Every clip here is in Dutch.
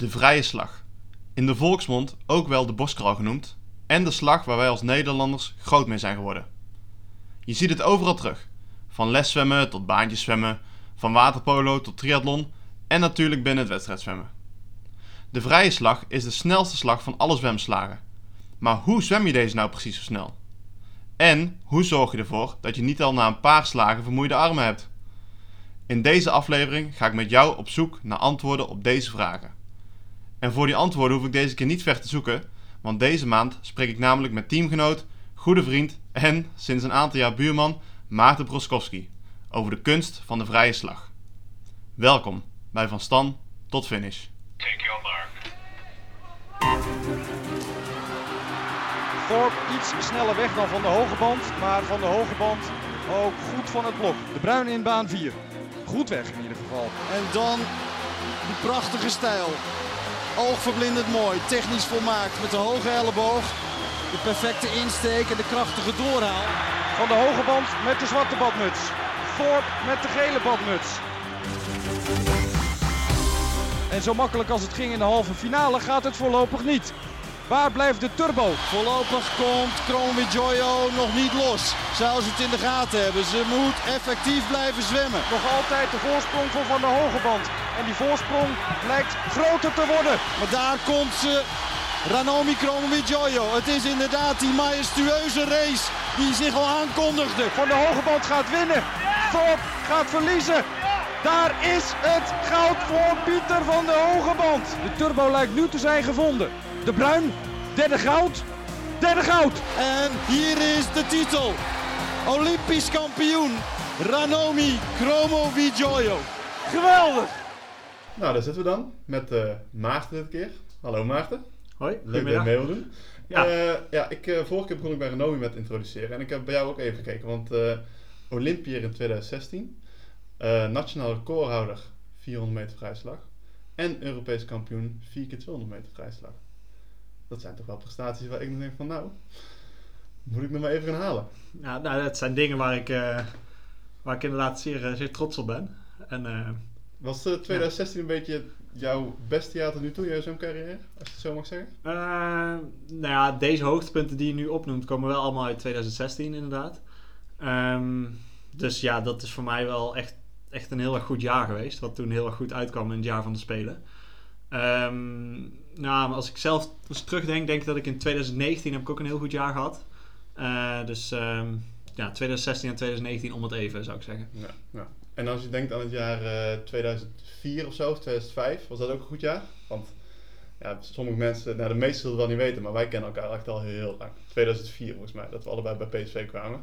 De vrije slag. In de volksmond ook wel de boskraal genoemd. En de slag waar wij als Nederlanders groot mee zijn geworden. Je ziet het overal terug. Van leszwemmen tot baantjeszwemmen, van waterpolo tot triathlon en natuurlijk binnen het wedstrijdzwemmen. De vrije slag is de snelste slag van alle zwemslagen. Maar hoe zwem je deze nou precies zo snel? En hoe zorg je ervoor dat je niet al na een paar slagen vermoeide armen hebt? In deze aflevering ga ik met jou op zoek naar antwoorden op deze vragen. En voor die antwoorden hoef ik deze keer niet ver te zoeken, want deze maand spreek ik namelijk met teamgenoot, goede vriend en sinds een aantal jaar buurman Maarten Broskowski over de kunst van de vrije slag. Welkom bij Van Stan tot Finish. Take your mark. Thorpe iets sneller weg dan van de hoge band, maar van de hoge band ook goed van het blok. De Bruin in baan 4. Goed weg in ieder geval. En dan die prachtige stijl. Oogverblindend mooi, technisch volmaakt met de hoge elleboog. De perfecte insteek en de krachtige doorhaal. Van de hoge band met de zwarte badmuts. Thorpe met de gele badmuts. En zo makkelijk als het ging in de halve finale gaat het voorlopig niet. Waar blijft de turbo? Voorlopig komt Kroon Joyo nog niet los. Zou ze het in de gaten hebben. Ze moet effectief blijven zwemmen. Nog altijd de voorsprong voor Van de Hoge Band. En die voorsprong lijkt groter te worden. Maar daar komt ze. Ranomi Kromowidjojo. Het is inderdaad die majestueuze race die zich al aankondigde. Van de Hoge Band gaat winnen. Thorpe gaat verliezen. Daar is het goud voor Pieter van de Hoge Band. De turbo lijkt nu te zijn gevonden. De Bruin, derde goud, derde goud. En hier is de titel. Olympisch kampioen Ranomi Kromowidjojo. Geweldig. Nou, daar zitten we dan met eh, Maarten dit keer. Hallo Maarten. Hoi, Leuk dat je mee wil doen. Ja. Ja, ja ik, eh, vorige keer begon ik bij Renomi met introduceren. En ik heb bij jou ook even gekeken. Want eh Olympiër in 2016. eh, nationaal recordhouder 400 meter vrijslag. En Europees kampioen 4 keer 200 meter vrijslag. Dat zijn toch wel prestaties waar ik dan denk van nou, moet ik nog maar even gaan halen. Ja, nou, dat zijn dingen waar ik, eh, waar ik inderdaad zeer, eh, zeer trots op ben. En eh, Was eh, 2016 een beetje jouw beste jaar tot nu toe, jouw zwemcarrière? Als je het zo mag zeggen. eh, nou ja, deze hoogtepunten die je nu opnoemt komen wel allemaal uit 2016 inderdaad. Ehm, dus ja, dat is voor mij wel echt, echt een heel erg goed jaar geweest. Wat toen heel erg goed uitkwam in het jaar van de Spelen. Ehm, nou, als ik zelf eens terugdenk, denk ik dat ik in 2019 heb ik ook een heel goed jaar gehad. Eh, dus ehm, ja, 2016 en 2019 om het even, zou ik zeggen. Ja, ja. En als je denkt aan het jaar eh, 2004 of zo, of 2005, was dat ook een goed jaar? Want ja, sommige mensen, nou de meesten zullen het wel niet weten, maar wij kennen elkaar echt al heel lang. 2004 volgens mij, dat we allebei bij PSV kwamen.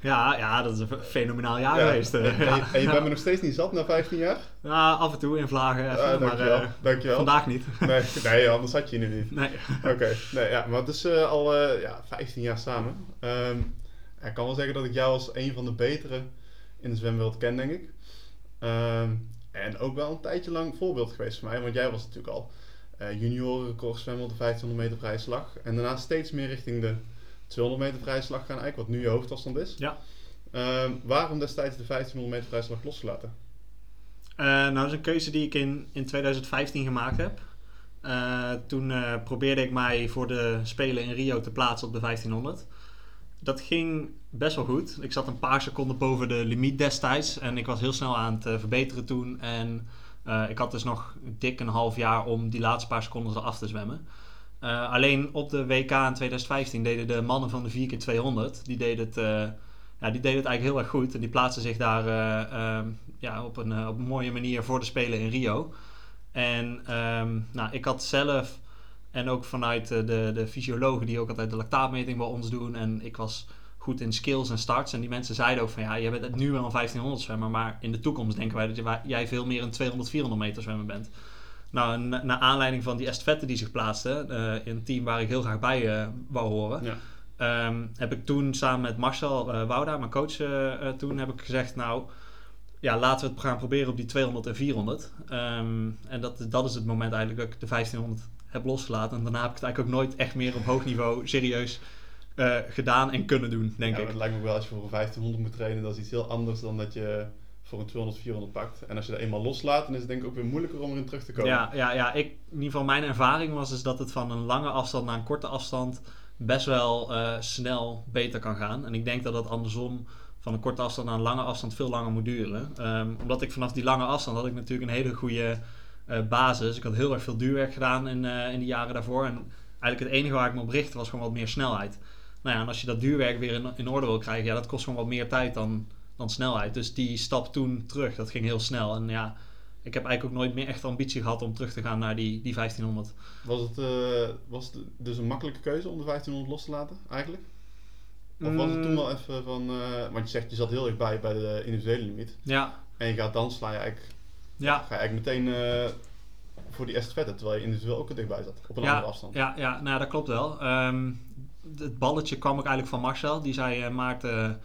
Ja, ja, dat is een fenomenaal jaar Ja, geweest. eh. En, en je, ja. en je bent me nog steeds niet zat na 15 jaar? Ja, af en toe in vlagen even, Ah, maar eh, dankjewel. vandaag niet. Nee, nee, anders had je je nu niet. nee. Oké, nee, ja, maar het is eh, al eh, ja, 15 jaar samen. Ehm, ik kan wel zeggen dat ik jou als een van de betere in de zwemwereld ken, denk ik. Ehm, en ook wel een tijdje lang voorbeeld geweest voor mij, want jij was natuurlijk al eh juniorenrecord zwemmen op de 1500 meter vrije slag. En daarna steeds meer richting de 200 meter vrije slag gaan, eigenlijk, wat nu je hoofdafstand is. Ja. Ehm, waarom destijds de 1500 meter vrije slag losgelaten? Eh, nou, dat is een keuze die ik in, in 2015 gemaakt heb. Eh, toen probeerde ik mij voor de Spelen in Rio te plaatsen op de 1500. Dat ging best wel goed. Ik zat een paar seconden boven de limiet destijds. En ik was heel snel aan het eh, verbeteren toen. En eh, ik had dus nog dik een half jaar om die laatste paar seconden eraf te zwemmen. Eh, alleen op de WK in 2015 deden de mannen van de 4x200, die deden het, ja, die deden het eigenlijk heel erg goed. En die plaatsten zich daar ja, op, een, op een mooie manier voor de Spelen in Rio. En ehm, nou, ik had zelf, en ook vanuit eh, de, de fysiologen die ook altijd de lactaatmeting bij ons doen. En ik was goed in skills en starts. En die mensen zeiden ook van ja, je bent nu wel een 1500 zwemmer. Maar in de toekomst denken wij dat je- jij veel meer een 200, 400 meter zwemmer bent. Nou, na- naar aanleiding van die estafette die zich plaatste, eh, in een team waar ik heel graag bij eh, wou horen, Ja. Ehm, heb ik toen samen met Marcel eh, Wouda, mijn coach, eh, eh, toen heb ik gezegd, nou, ja, laten we het gaan proberen op die 200 en 400. Ehm, en dat, dat is het moment eigenlijk dat ik de 1500 heb losgelaten. En daarna heb ik het eigenlijk ook nooit echt meer op hoog niveau serieus eh, gedaan en kunnen doen, denk ja, ik. Het lijkt me wel als je voor een 1500 moet trainen, dat is iets heel anders dan dat je voor een 200, 400 pakt. En als je er eenmaal loslaat, dan is het denk ik ook weer moeilijker om erin terug te komen. Ja, ja, ja ik, in ieder geval mijn ervaring was dus dat het van een lange afstand naar een korte afstand best wel eh, snel beter kan gaan. En ik denk dat dat andersom van een korte afstand naar een lange afstand veel langer moet duren. Ehm, omdat ik vanaf die lange afstand had ik natuurlijk een hele goede basis. Ik had heel erg veel duurwerk gedaan in, eh, in de jaren daarvoor. En eigenlijk het enige waar ik me op richtte was gewoon wat meer snelheid. Nou ja, en als je dat duurwerk weer in, in orde wil krijgen, ja, dat kost gewoon wat meer tijd dan, dan snelheid. Dus die stap toen terug, dat ging heel snel. En ja, ik heb eigenlijk ook nooit meer echt ambitie gehad om terug te gaan naar die, die 1500. Was het, eh, was het dus een makkelijke keuze om de 1500 los te laten, eigenlijk? Of was het toen Mm. wel even van... eh, want je zegt, je zat heel erg bij bij de individuele limiet. Ja, En je gaat dan sla je eigenlijk, ja. ga je eigenlijk meteen eh, voor die estafette, terwijl je individueel ook er dichtbij zat. Op een ja, andere afstand. Ja, ja nou, dat klopt wel. Ehm, het balletje kwam ook eigenlijk van Marcel. Die zei, eh, Maarten,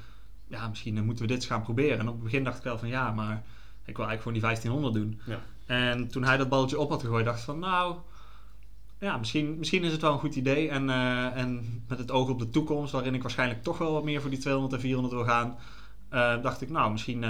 ja, misschien eh, moeten we dit eens gaan proberen. En op het begin dacht ik wel van, ja, maar ik wil eigenlijk gewoon die 1500 doen. Ja. En toen hij dat balletje op had gegooid, dacht ik van, nou, ja, misschien, misschien is het wel een goed idee. En, en met het oog op de toekomst, waarin ik waarschijnlijk toch wel wat meer voor die 200 en 400 wil gaan, dacht ik, nou, misschien,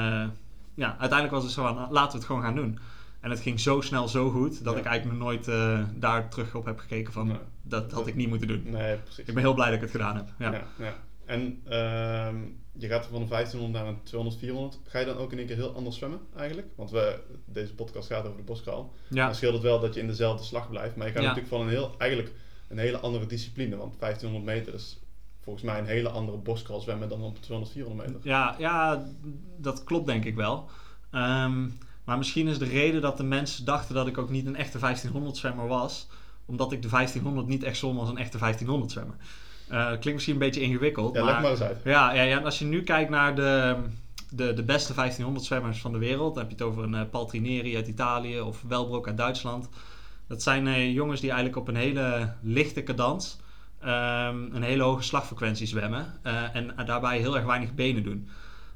ja, uiteindelijk was het zo van, nou, laten we het gewoon gaan doen. En het ging zo snel, zo goed, dat Ja. ik eigenlijk nog nooit eh, daar terug op heb gekeken van, Nee. dat had ik niet moeten doen. Nee, precies. Ik ben heel blij dat ik het gedaan heb. Ja. Ja, ja. En ehm, je gaat van een 1500 naar een 200, 400. Ga je dan ook in één keer heel anders zwemmen eigenlijk? Want we, deze podcast gaat over de boskraal. Ja. Dan scheelt het wel dat je in dezelfde slag blijft. Maar je gaat natuurlijk van een heel, eigenlijk een hele andere discipline. Want 1500 meter is volgens mij een hele andere boskraal zwemmen dan op 200, 400 meter. Ja, ja, dat klopt denk ik wel. Ehm, maar misschien is de reden dat de mensen dachten dat ik ook niet een echte 1500 zwemmer was, omdat ik de 1500 niet echt zwom als een echte 1500 zwemmer. Eh, klinkt misschien een beetje ingewikkeld. Ja, maar, leg maar eens uit. Ja, ja, ja, en als je nu kijkt naar de, de, de beste 1500 zwemmers van de wereld, dan heb je het over een eh, Paltrineri uit Italië of Welbroek uit Duitsland. Dat zijn eh, jongens die eigenlijk op een hele lichte cadans ehm, een hele hoge slagfrequentie zwemmen eh, en daarbij heel erg weinig benen doen.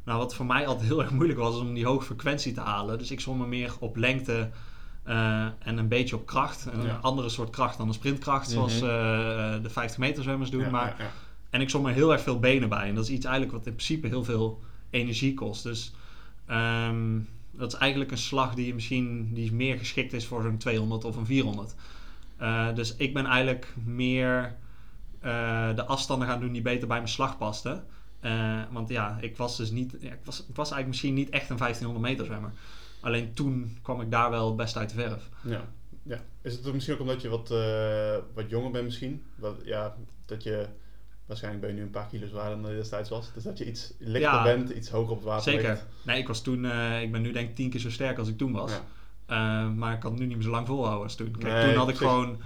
Nou, wat voor mij altijd heel erg moeilijk was, is om die hoge frequentie te halen. Dus ik zwom er meer op lengte eh, en een beetje op kracht. Een Ja. andere soort kracht dan een sprintkracht, zoals Mhm. eh, de 50 meter zwemmers doen. Ja, maar ja, en ik zwom er heel erg veel benen bij. En dat is iets eigenlijk wat in principe heel veel energie kost. Dus ehm, dat is eigenlijk een slag die misschien die meer geschikt is voor zo'n 200 of een 400. Eh, dus ik ben eigenlijk meer de afstanden gaan doen die beter bij mijn slag pasten. Eh, want ja, ik was dus niet, ja, ik, was, ik was eigenlijk misschien niet echt een 1500 meter zwemmer. Alleen toen kwam ik daar wel best uit de verf. Ja, ja. Is het misschien ook omdat je wat, eh, wat jonger bent misschien? Wat, ja, dat je... Waarschijnlijk ben je nu een paar kilo zwaarder dan je destijds was. Dus dat je iets lichter Ja. bent, iets hoger op het water Zeker. ligt. Nee, ik was toen, eh, ik ben nu denk ik tien keer zo sterk als ik toen was. Ja. Uh, maar ik kan het nu niet meer zo lang volhouden als toen. Kijk, Nee, toen had ik precies. gewoon...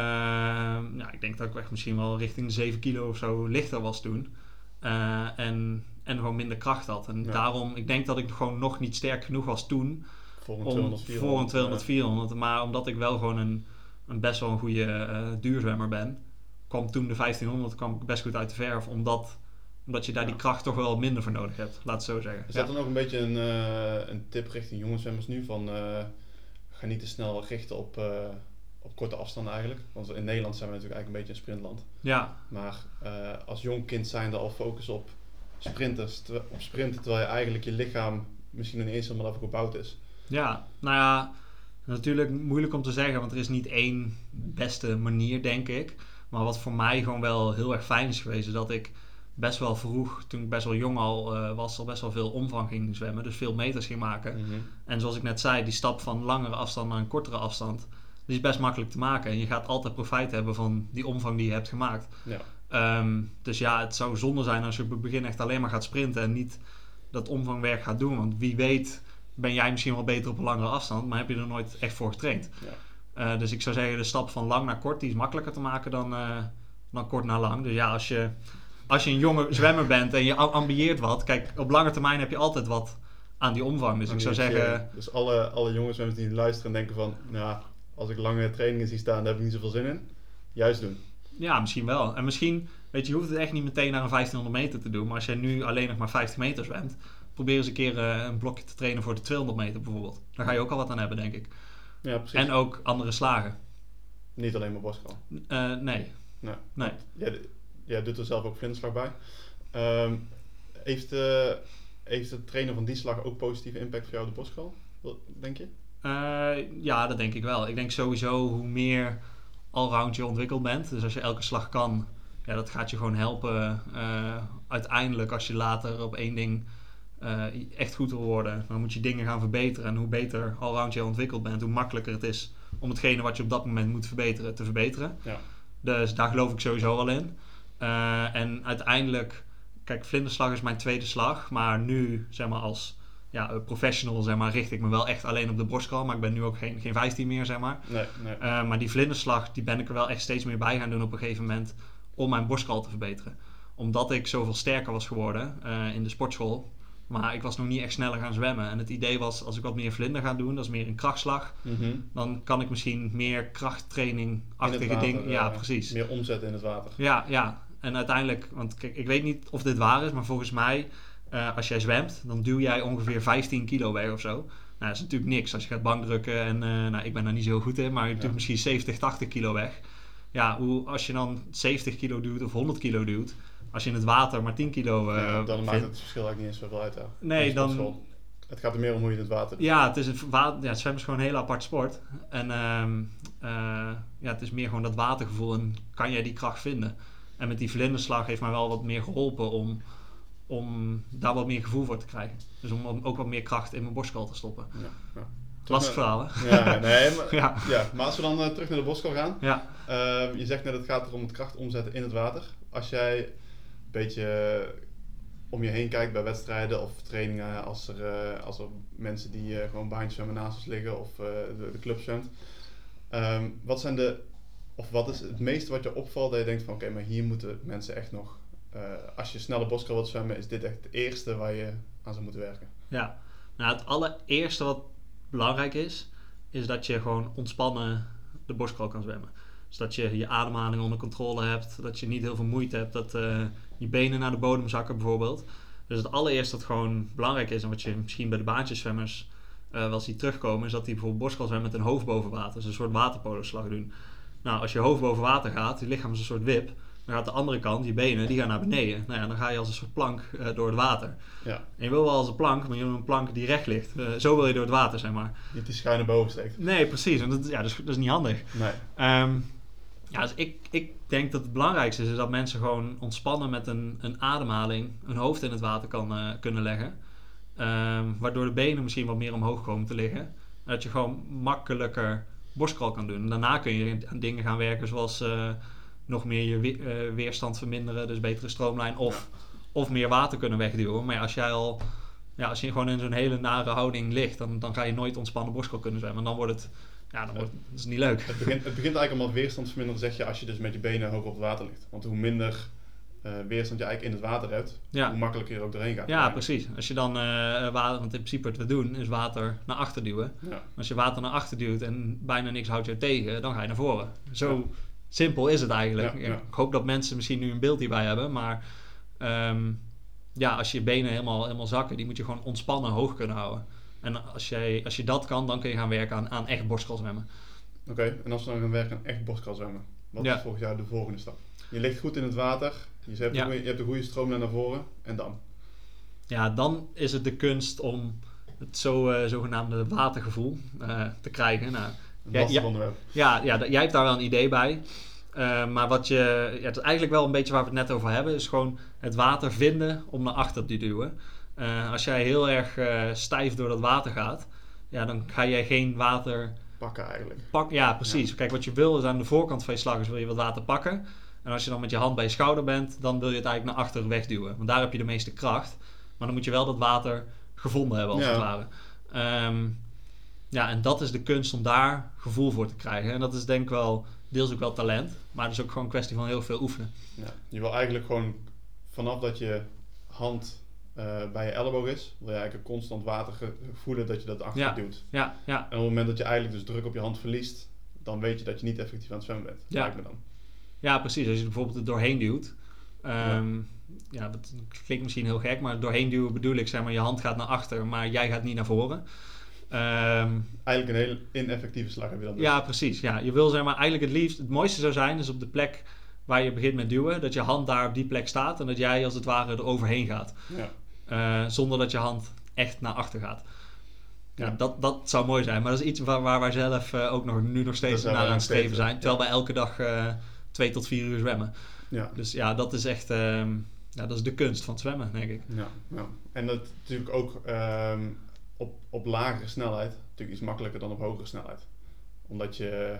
ja, ik denk dat ik echt misschien wel richting de 7 kilo of zo lichter was toen. Uh, en, en gewoon minder kracht had. En Ja. daarom, ik denk dat ik gewoon nog niet sterk genoeg was toen... Voor een om, 200, 400. voor een 200, eh, 400. Maar omdat ik wel gewoon een, een best wel een goede uh, duurzwemmer ben... kwam toen de 1500 kwam ik best goed uit de verf. Omdat, omdat je daar Ja. die kracht toch wel minder voor nodig hebt. Laat het zo zeggen. Is Ja. dat dan ook een beetje een, eh, een tip richting jonge zwemmers nu? Van, eh, ga niet te snel richten op, eh, op korte afstanden eigenlijk. Want in Nederland zijn we natuurlijk eigenlijk een beetje een sprintland. ja, Maar eh, als jong kind zijn er al focus op sprinters, ter- op sprinten, terwijl je eigenlijk je lichaam misschien nog niet eens helemaal daarvoor gebouwd is. Ja, nou ja, natuurlijk moeilijk om te zeggen, want er is niet één beste manier, denk ik. Maar wat voor mij gewoon wel heel erg fijn is geweest, is dat ik best wel vroeg, toen ik best wel jong al eh, was, al best wel veel omvang ging zwemmen. Dus veel meters ging maken. En zoals ik net zei, die stap van langere afstand naar een kortere afstand, die is best makkelijk te maken. En je gaat altijd profijt hebben van die omvang die je hebt gemaakt. Ja. Ehm, dus ja, het zou zonde zijn als je op het begin echt alleen maar gaat sprinten en niet dat omvangwerk gaat doen. Want wie weet ben jij misschien wel beter op een langere afstand, maar heb je er nooit echt voor getraind. Ja. Eh, dus ik zou zeggen, de stap van lang naar kort, die is makkelijker te maken dan, eh, dan kort naar lang. Dus ja, als je, als je een jonge zwemmer bent en je am- ambieert wat, kijk, op lange termijn heb je altijd wat aan die omvang. Dus ik zou zeggen, Dus alle, alle jonge zwemmers die luisteren en denken van, nou, als ik lange trainingen zie staan, daar heb ik niet zoveel zin in. Juist doen. ja, misschien wel. En misschien, weet je, je hoeft het echt niet meteen naar een 1500 meter te doen. Maar als jij nu alleen nog maar 50 meter zwemt, probeer eens een keer eh, een blokje te trainen voor de 200 meter bijvoorbeeld. Daar ga je ook al wat aan hebben, denk ik. Ja, precies. En ook andere slagen. Niet alleen maar borstkraal. Eh, nee. Nee. Nee. Jij, jij doet er zelf ook vlinderslag bij. Ehm, heeft, eh, heeft het trainen van die slag ook positieve impact voor jou op de? Wat Denk je? Eh, ja, dat denk ik wel. Ik denk sowieso hoe meer allround je ontwikkeld bent. Dus als je elke slag kan, ja, dat gaat je gewoon helpen. eh, uiteindelijk, als je later op één ding eh, echt goed wil worden, dan moet je dingen gaan verbeteren. En hoe beter allround je ontwikkeld bent, hoe makkelijker het is om hetgene wat je op dat moment moet verbeteren, te verbeteren. Ja. Dus daar geloof ik sowieso wel in. En uiteindelijk, kijk, vlinderslag is mijn tweede slag. Maar nu, zeg maar, als ja, eh, professional, zeg maar, richt ik me wel echt alleen op de borstcrawl. Maar ik ben nu ook geen, geen 15 meer, zeg maar. Nee, nee. Eh, maar die vlinderslag, die ben ik er wel echt steeds meer bij gaan doen op een gegeven moment. Om mijn borstcrawl te verbeteren. Omdat ik zoveel sterker was geworden eh, in de sportschool. Maar ik was nog niet echt sneller gaan zwemmen. En het idee was, als ik wat meer vlinder ga doen, dat is meer een krachtslag. Mhm. Dan kan ik misschien meer In krachttraining-achtige dingen. Ja, precies. Meer omzetten in het water. Ja, ja. En uiteindelijk, want kijk, ik weet niet of dit waar is, maar volgens mij, eh, als jij zwemt, dan duw jij ongeveer 15 kilo weg of zo. Nou, dat is natuurlijk niks als je gaat bankdrukken en eh, nou, ik ben daar niet zo goed in, maar je Ja. misschien 70, 80 kilo weg. Ja, hoe, als je dan 70 kilo duwt of 100 kilo duwt, als je in het water maar 10 kilo eh Ja, dan maakt het verschil eigenlijk niet eens zoveel uit. hè. Nee, In dan-. Het gaat er meer om hoe je het water doet. Ja, het is een ja, het zwemmen is gewoon een hele apart sport. En ehm, eh, ja, het is meer gewoon dat watergevoel en kan jij die kracht vinden. En met die vlinderslag heeft mij wel wat meer geholpen om, om daar wat meer gevoel voor te krijgen. Dus om, om ook wat meer kracht in mijn borstkal te stoppen. Ja, ja. Lastig verhaal, hè? Ja, nee, maar, Ja. ja, maar als we dan eh, terug naar de boskal gaan. Ja, Ehm, je zegt net, het gaat erom het kracht omzetten in het water. Als jij een beetje eh, om je heen kijkt bij wedstrijden of trainingen, als er, eh, als er mensen die gewoon baantjes zwemmen naast ons liggen of de, de club zwemt. Ehm, wat zijn de, of wat is het meeste wat je opvalt dat je denkt van oké, maar hier moeten mensen echt nog, als je snelle boskal wilt zwemmen, is dit echt het eerste waar je aan zou moeten werken. ja. Nou, het allereerste wat belangrijk is, is dat je gewoon ontspannen de borstkrol kan zwemmen. Dus dat je je ademhaling onder controle hebt, dat je niet heel veel moeite hebt, dat eh, je benen naar de bodem zakken bijvoorbeeld. Dus het allereerste dat gewoon belangrijk is en wat je misschien bij de baantjeszwemmers eh wel ziet terugkomen, is dat die bijvoorbeeld borstkrol zwemmen met een hoofd boven water. Dus een soort waterpoloslag doen. Nou, als je hoofd boven water gaat, je lichaam is een soort wip, dan gaat de andere kant, je benen, die gaan naar beneden. Nou ja, dan ga je als een soort plank eh, door het water. Ja, En je wil wel als een plank, maar je wil een plank die recht ligt. Eh, zo wil je door het water, zeg maar. niet die schuine boven steekt. Nee, precies. En dat, ja, dat, is, dat is niet handig. Nee. Ehm, ja, dus ik, ik denk dat het belangrijkste is, is dat mensen gewoon ontspannen met een, een ademhaling hun hoofd in het water kan, eh, kunnen leggen. Ehm, waardoor de benen misschien wat meer omhoog komen te liggen. En dat je gewoon makkelijker borstkrol kan doen. En daarna kun je aan dingen gaan werken zoals nog meer je we- eh, weerstand verminderen, dus betere stroomlijn. Of, of meer water kunnen wegduwen. Maar ja, als jij al ja, als je gewoon in zo'n hele nare houding ligt, dan, dan ga je nooit ontspannen borstkrol kunnen zwemmen. En dan wordt het, ja, dan wordt het, dat is niet leuk. Het begint, het begint eigenlijk allemaal weerstand verminderen, zeg je, als je dus met je benen hoog op het water ligt. Want hoe minder eh, weerstand je eigenlijk in het water hebt, Ja. hoe makkelijker je er ook doorheen gaat. Ja, precies. Als je dan eh, water, want in principe wat we doen is water naar achter duwen. Ja. Als je water naar achter duwt en bijna niks houdt je tegen, dan ga je naar voren. Zo simpel is het eigenlijk. Ja, ja. Ik hoop dat mensen misschien nu een beeld hierbij hebben, maar ehm, ja, als je benen helemaal, helemaal zakken, die moet je gewoon ontspannen hoog kunnen houden. En als, jij, als je dat kan, dan kun je gaan werken aan, aan echt borstkral zwemmen. Oké, en als we dan gaan werken aan echt boskal zwemmen, wat Ja. is volgens jou de volgende stap? Je ligt goed in het water, je hebt, goeie- je hebt goede stroomlijn naar voren, en dan? Ja, dan is het de kunst om het zo, eh, zogenaamde watergevoel eh, te krijgen. Nou, Ja, onderwerp. Ja, ja, jij hebt daar wel een idee bij. Eh, maar wat je, ja, het is eigenlijk wel een beetje waar we het net over hebben, is gewoon het water vinden om naar achter te duwen. Eh, als jij heel erg eh, stijf door dat water gaat, ja, dan ga jij geen water Pakken eigenlijk. pakken. Ja, precies. Kijk, wat je wil is aan de voorkant van je slag is wil je wat water pakken. En als je dan met je hand bij je schouder bent, dan wil je het eigenlijk naar achter wegduwen. Want daar heb je de meeste kracht. Maar dan moet je wel dat water gevonden hebben, als Ja. het ware. Ehm, ja, en dat is de kunst om daar gevoel voor te krijgen. En dat is denk ik wel deels ook wel talent. Maar het is ook gewoon een kwestie van heel veel oefenen. Ja. Je wil eigenlijk gewoon, vanaf dat je hand eh, bij je elleboog is, wil je eigenlijk een constant water voelen dat je dat achter Ja. duwt. Ja, ja, En op het moment dat je eigenlijk dus druk op je hand verliest, dan weet je dat je niet effectief aan het zwemmen bent. Ja. Lijkt me dan. ja, precies. Als je bijvoorbeeld er doorheen duwt. ehm, ja. dat klinkt misschien heel gek, maar doorheen duwen bedoel ik, zeg maar, je hand gaat naar achter, maar jij gaat niet naar voren. Ehm, Eigenlijk een heel ineffectieve slag heb je dan. Ja, precies. Ja. Je wil zeg maar eigenlijk het liefst, het mooiste zou zijn, is op de plek waar je begint met duwen, dat je hand daar op die plek staat en dat jij als het ware er overheen gaat. Ja. eh, zonder dat je hand echt naar achter gaat. Ja, Ja. dat, dat zou mooi zijn. Maar dat is iets waar, waar wij zelf eh, ook nog, nu nog steeds naar aan het streven zijn. Terwijl wij elke dag eh, twee tot vier uur zwemmen. Ja. Dus ja, dat is echt ehm, ja, dat is de kunst van zwemmen, denk ik. Ja, ja. En dat natuurlijk ook ehm, op, op lagere snelheid natuurlijk iets makkelijker dan op hogere snelheid. Omdat je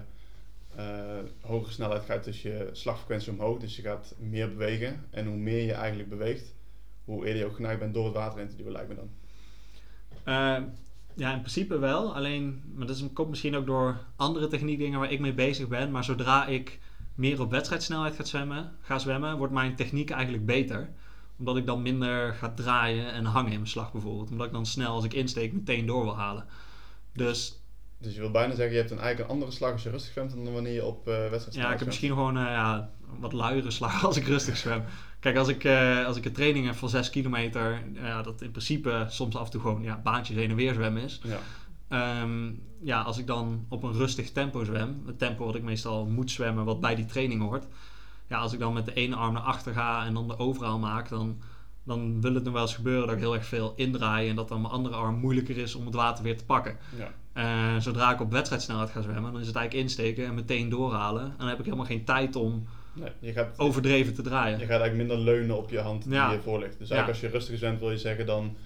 eh hogere snelheid gaat dus je slagfrequentie omhoog, dus je gaat meer bewegen. En hoe meer je eigenlijk beweegt, hoe eerder je ook geneigd bent door het water in te duwen, lijkt me dan. Eh, ja, in principe wel. Alleen, maar dat komt misschien ook door andere techniekdingen waar ik mee bezig ben. Maar zodra ik meer op wedstrijdsnelheid ga zwemmen, ga zwemmen, wordt mijn techniek eigenlijk beter. Omdat ik dan minder ga draaien en hangen in mijn slag bijvoorbeeld. Omdat ik dan snel als ik insteek meteen door wil halen. Dus Dus je wil bijna zeggen, je hebt een eigenlijk een andere slag als je rustig zwemt dan wanneer je op eh wedstrijd ja, ik heb misschien gewoon eh, ja, wat luiere slag als ik rustig zwem. Kijk, als ik, eh, als ik een training heb van 6 kilometer, ja, dat in principe soms af en toe gewoon ja, baantjes heen en weer zwemmen is. Ja, Ehm, ja, als ik dan op een rustig tempo zwem, het tempo wat ik meestal moet zwemmen, wat bij die training hoort. Ja, als ik dan met de ene arm naar achter ga en dan de overhaal maak, dan, dan wil het nog wel eens gebeuren dat ik heel erg veel indraai en dat dan mijn andere arm moeilijker is om het water weer te pakken. ja, Eh, zodra ik op wedstrijdsnelheid ga zwemmen, dan is het eigenlijk insteken en meteen doorhalen. En dan heb ik helemaal geen tijd om nee, je gaat, overdreven te draaien. je gaat eigenlijk minder leunen op je hand die Ja. je voor ligt. Dus Ja. eigenlijk als je rustig zwemt wil je zeggen, dan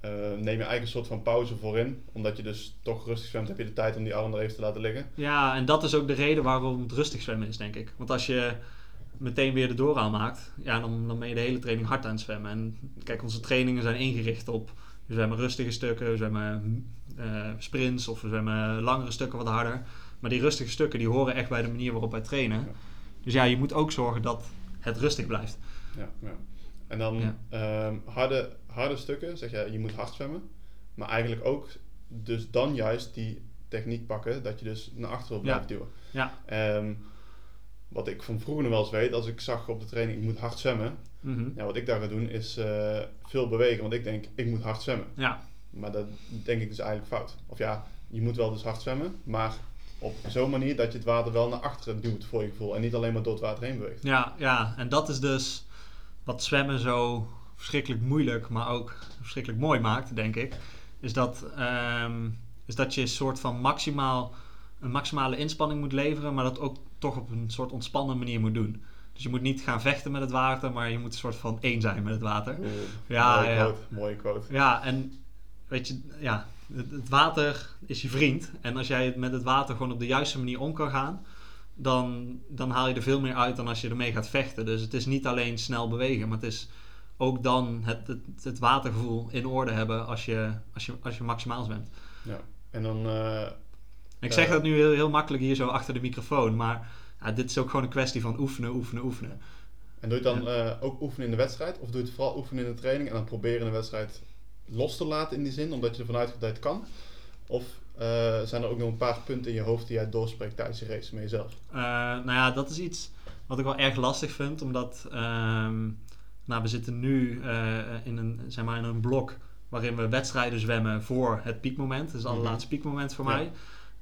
eh, neem je eigenlijk een soort van pauze voorin. Omdat je dus toch rustig zwemt, heb je de tijd om die arm er even te laten liggen. Ja, en dat is ook de reden waarom het rustig zwemmen is, denk ik. Want als je meteen weer de doorhaal maakt, ja, dan, dan ben je de hele training hard aan het zwemmen. En kijk, onze trainingen zijn ingericht op, we zwemmen rustige stukken, we zwemmen eh, sprints of we zwemmen langere stukken wat harder. Maar die rustige stukken, die horen echt bij de manier waarop wij trainen. Ja. Dus ja, je moet ook zorgen dat het rustig blijft. Ja, ja. En dan Ja. ehm, harde, harde stukken, zeg je, je moet hard zwemmen. Maar eigenlijk ook, dus dan juist die techniek pakken, dat je dus naar achter wil blijven Ja. duwen. Ja. Ehm, wat ik van vroeger nog wel eens weet, als ik zag op de training, ik moet hard zwemmen. Mhm. Ja, wat ik daar ga doen is eh, veel bewegen, want ik denk, ik moet hard zwemmen. Ja, Maar dat denk ik dus eigenlijk fout. Of ja, je moet wel dus hard zwemmen, maar op zo'n manier dat je het water wel naar achteren duwt voor je gevoel. En niet alleen maar door het water heen beweegt. Ja, ja, en dat is dus wat zwemmen zo verschrikkelijk moeilijk, maar ook verschrikkelijk mooi maakt, denk ik. Is dat, ehm, is dat je een soort van maximaal, een maximale inspanning moet leveren, maar dat ook toch op een soort ontspannen manier moet doen. Dus je moet niet gaan vechten met het water, maar je moet een soort van één zijn met het water. Oeh, Ja, mooie ja. quote, mooie quote. Ja, en weet je, ja, het, het water is je vriend. En als jij het met het water gewoon op de juiste manier om kan gaan, dan, dan haal je er veel meer uit dan als je ermee gaat vechten. Dus het is niet alleen snel bewegen, maar het is ook dan het, het, het watergevoel in orde hebben als je, als je, als je maximaal zwemt. Ja. En dan, eh, Ik zeg dat nu heel, heel makkelijk hier zo achter de microfoon, maar ja, dit is ook gewoon een kwestie van oefenen, oefenen, oefenen. en doe je het dan eh, ook oefenen in de wedstrijd? Of doe je het vooral oefenen in de training en dan proberen de wedstrijd los te laten in die zin, omdat je ervan uitgaat dat het kan? Of eh, zijn er ook nog een paar punten in je hoofd die jij doorspreekt tijdens je race met jezelf? Eh, nou ja, dat is iets wat ik wel erg lastig vind, omdat ehm, nou, we zitten nu in, een, zeg maar in een blok waarin we wedstrijden zwemmen voor het piekmoment. Dat is het Mhm. allerlaatste piekmoment voor Ja. mij.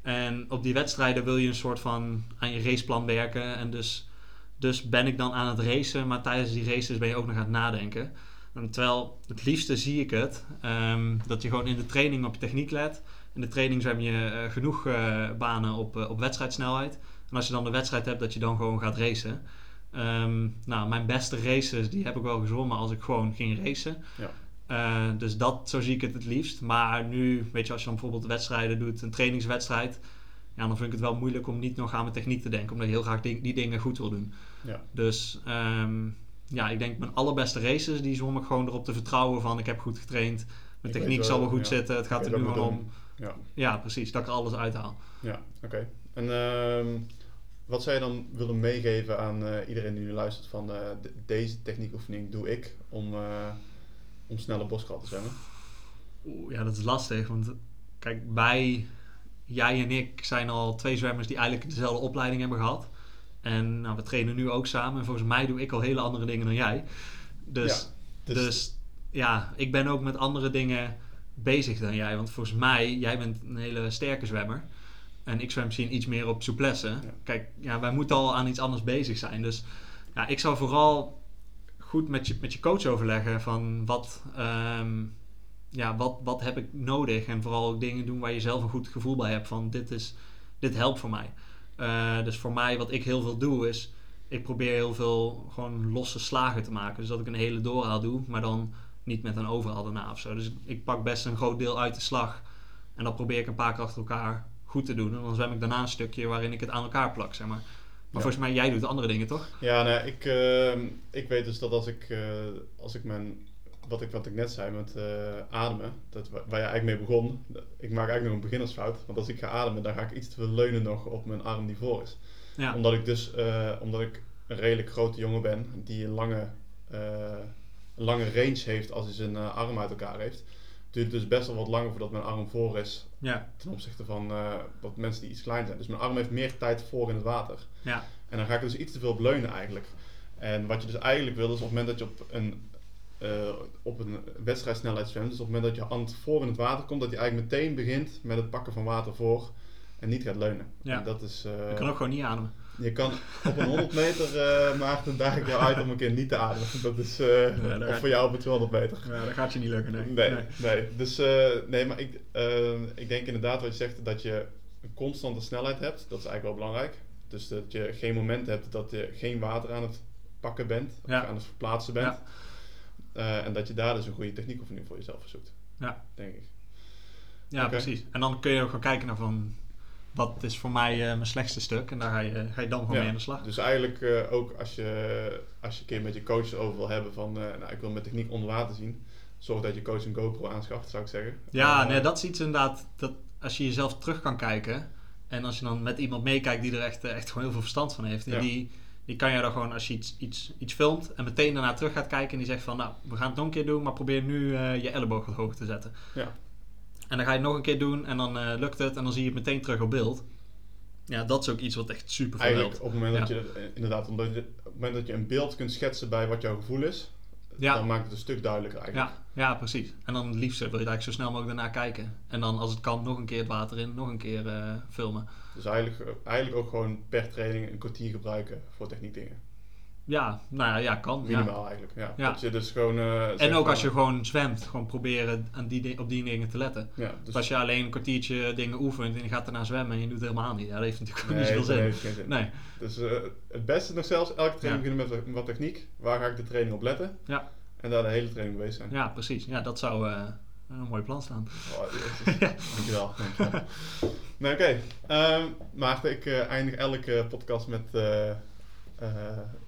En op die wedstrijden wil je een soort van aan je raceplan werken. En dus, dus ben ik dan aan het racen, maar tijdens die races ben je ook nog aan het nadenken. En terwijl het liefste zie ik het, ehm, dat je gewoon in de training op je techniek let. In de training zwem je eh, genoeg eh, banen op, eh, op wedstrijdsnelheid. En als je dan de wedstrijd hebt, dat je dan gewoon gaat racen. Ehm, nou, mijn beste races, die heb ik wel gezwommen als ik gewoon ging racen. Ja. Eh, dus dat, zo zie ik het het liefst. Maar nu, weet je, als je dan bijvoorbeeld wedstrijden doet, een trainingswedstrijd, ja, dan vind ik het wel moeilijk om niet nog aan mijn techniek te denken, omdat je heel graag die, die dingen goed wil doen. Ja. Dus ehm, ja, ik denk mijn allerbeste races, die zwom ik gewoon erop te vertrouwen van ik heb goed getraind, mijn Ik techniek zal wel, goed ja. zitten, het gaat er nu maar om. Ja. Ja, precies, dat ik er alles uithaal. Ja, oké. En ehm, wat zou je dan willen meegeven aan eh, iedereen die nu luistert van eh, de- deze techniekoefening doe ik om, om sneller boskral te zwemmen? Oeh, ja, dat is lastig, want kijk, wij, jij en ik zijn al twee zwemmers die eigenlijk dezelfde opleiding hebben gehad. En nou, we trainen nu ook samen en volgens mij doe ik al hele andere dingen dan jij. Dus Ja, Dus, ja, ik ben ook met andere dingen bezig dan jij. Want volgens mij, jij bent een hele sterke zwemmer. En ik zwem misschien iets meer op souplesse. Kijk, ja, wij moeten al aan iets anders bezig zijn. Dus ja, ik zou vooral goed met je, met je coach overleggen van wat, ehm, ja, wat, wat heb ik nodig. En vooral ook dingen doen waar je zelf een goed gevoel bij hebt van dit, is, dit helpt voor mij. Eh, dus voor mij wat ik heel veel doe is, ik probeer heel veel gewoon losse slagen te maken. Dus dat ik een hele doorhaal doe, maar dan niet met een overhaal daarna of zo. Dus ik pak best een groot deel uit de slag. En dat probeer ik een paar keer achter elkaar goed te doen. En dan zwem ik daarna een stukje waarin ik het aan elkaar plak, zeg maar. Maar volgens mij, jij doet andere dingen, toch? Ja, nee, ik, ehm, ik weet dus dat als ik, eh, als ik mijn, wat ik, wat ik net zei met eh, ademen, dat, wa- waar je eigenlijk mee begon, ik maak eigenlijk nog een beginnersfout. Want als ik ga ademen, dan ga ik iets te veel leunen nog op mijn arm die voor is. Ja, Omdat ik dus, eh, omdat ik een redelijk grote jongen ben, die een lange, lange range heeft als hij zijn arm uit elkaar heeft. Duurt dus best wel wat langer voordat mijn arm voor is ja, ten opzichte van eh, wat mensen die iets klein zijn. Dus mijn arm heeft meer tijd voor in het water. ja, En dan ga ik dus iets te veel leunen eigenlijk. En wat je dus eigenlijk wil, is op het moment dat je op een, eh, op een wedstrijdsnelheid zwemt, dus op het moment dat je hand voor in het water komt, dat je eigenlijk meteen begint met het pakken van water voor en niet gaat leunen. Ja. En dat is, eh, ik kan ook gewoon niet ademen. Je kan op een 100 meter, eh Maarten, daag ik jou uit om een keer niet te ademen. Dat is, eh, Ja, dat of ga- voor jou op een 200 meter. Ja, dat gaat je niet lukken, nee. Nee, nee. Dus eh, nee, maar ik, ik denk inderdaad wat je zegt, dat je een constante snelheid hebt. Dat is eigenlijk wel belangrijk. Dus dat je geen moment hebt dat je geen water aan het pakken bent, of Ja. aan het verplaatsen bent. Ja. En dat je daar dus een goede techniekoefening voor jezelf zoekt. Ja. Denk ik. Ja, precies. En dan kun je ook gaan kijken naar van... Wat is voor mij eh, mijn slechtste stuk? En daar ga je, ga je dan gewoon Ja. mee aan de slag. Dus eigenlijk eh, ook als je, als je een keer met je coach over wil hebben van, eh, nou ik wil mijn techniek onder water zien. Zorg dat je coach een GoPro aanschaft, zou ik zeggen. Ja, Eh, nee, dat is iets inderdaad... Dat als je jezelf terug kan kijken... En als je dan met iemand meekijkt die er echt, eh, echt gewoon heel veel verstand van heeft. En Ja. die, die kan je dan gewoon, als je iets, iets, iets filmt... En meteen daarna terug gaat kijken en die zegt van... Nou, we gaan het nog een keer doen, maar probeer nu eh, je elleboog wat hoger te zetten. Ja. En dan ga je het nog een keer doen en dan eh, lukt het. En dan zie je het meteen terug op beeld. Ja, dat is ook iets wat echt super veel helpt. op het moment dat Ja. je, eh, inderdaad, omdat je, op het moment dat je een beeld kunt schetsen bij wat jouw gevoel is, Ja. dan maakt het een stuk duidelijker eigenlijk. Ja, ja, precies. En dan het liefst wil je eigenlijk zo snel mogelijk daarna kijken. En dan als het kan nog een keer het water in, nog een keer eh, filmen. Dus eigenlijk, eigenlijk ook gewoon per training een kwartier gebruiken voor techniekdingen. Ja, nou ja, ja kan. Ja. Minimaal eigenlijk. Ja. Ja. Dat je dus gewoon, eh, En ook van- als je gewoon zwemt, gewoon proberen aan die, di- op die dingen te letten. Ja, Dus dus als je alleen een kwartiertje dingen oefent en je gaat daarna zwemmen en je doet het helemaal niet. Ja, dat heeft natuurlijk nee, niet zoveel dat zin. heeft geen zin. Nee, Dus eh, het beste nog zelfs, elke training Ja. beginnen met wat- techniek. Waar ga ik de training op letten? Ja. En daar de hele training mee bezig zijn. ja, precies. Ja, dat zou eh, een mooi plan staan. Oh, jezus. dankjewel, dankjewel. Nee, oké. Ehm, Maarten, ik eindig elke podcast met eh,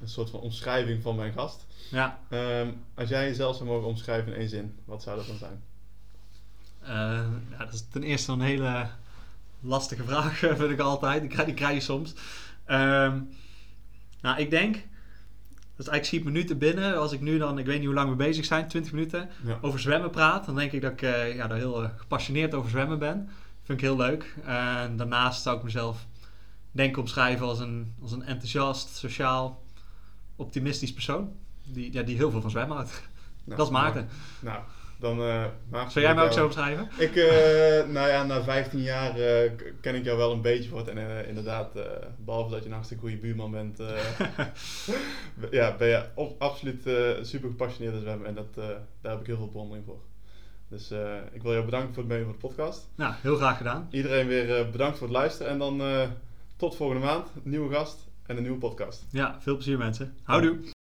een soort van omschrijving van mijn gast. Ja, Ehm, als jij jezelf zou mogen omschrijven in één zin, wat zou dat dan zijn? Eh, ja, dat is ten eerste een hele lastige vraag, vind ik altijd. Die krijg, die krijg je soms. Ehm, nou, ik denk, dat is eigenlijk schiet me nu te binnen. Als ik nu dan, ik weet niet hoe lang we bezig zijn, 20 minuten, Ja. over zwemmen praat. Dan denk ik dat ik eh, ja, daar heel gepassioneerd over zwemmen ben. Vind ik heel leuk. En daarnaast zou ik mezelf denk omschrijven als een, als een enthousiast, sociaal, optimistisch persoon. Die, ja, die heel veel van zwemmen houdt. Nou, dat is Maarten. Nou, dan eh Maarten. Zou jij me ook jou- zo omschrijven? Ik, eh, nou ja, na 15 jaar eh, ken ik jou wel een beetje wat. En inderdaad, eh, behalve dat je een hartstikke goede buurman bent, ja, ben je op, absoluut super gepassioneerd in zwemmen. En dat, daar heb ik heel veel bewondering voor. Dus ik wil jou bedanken voor het meedoen voor de podcast. Nou, heel graag gedaan. Iedereen weer bedankt voor het luisteren. En dan tot volgende maand. Nieuwe gast en een nieuwe podcast. Ja, veel plezier mensen. Houdoe.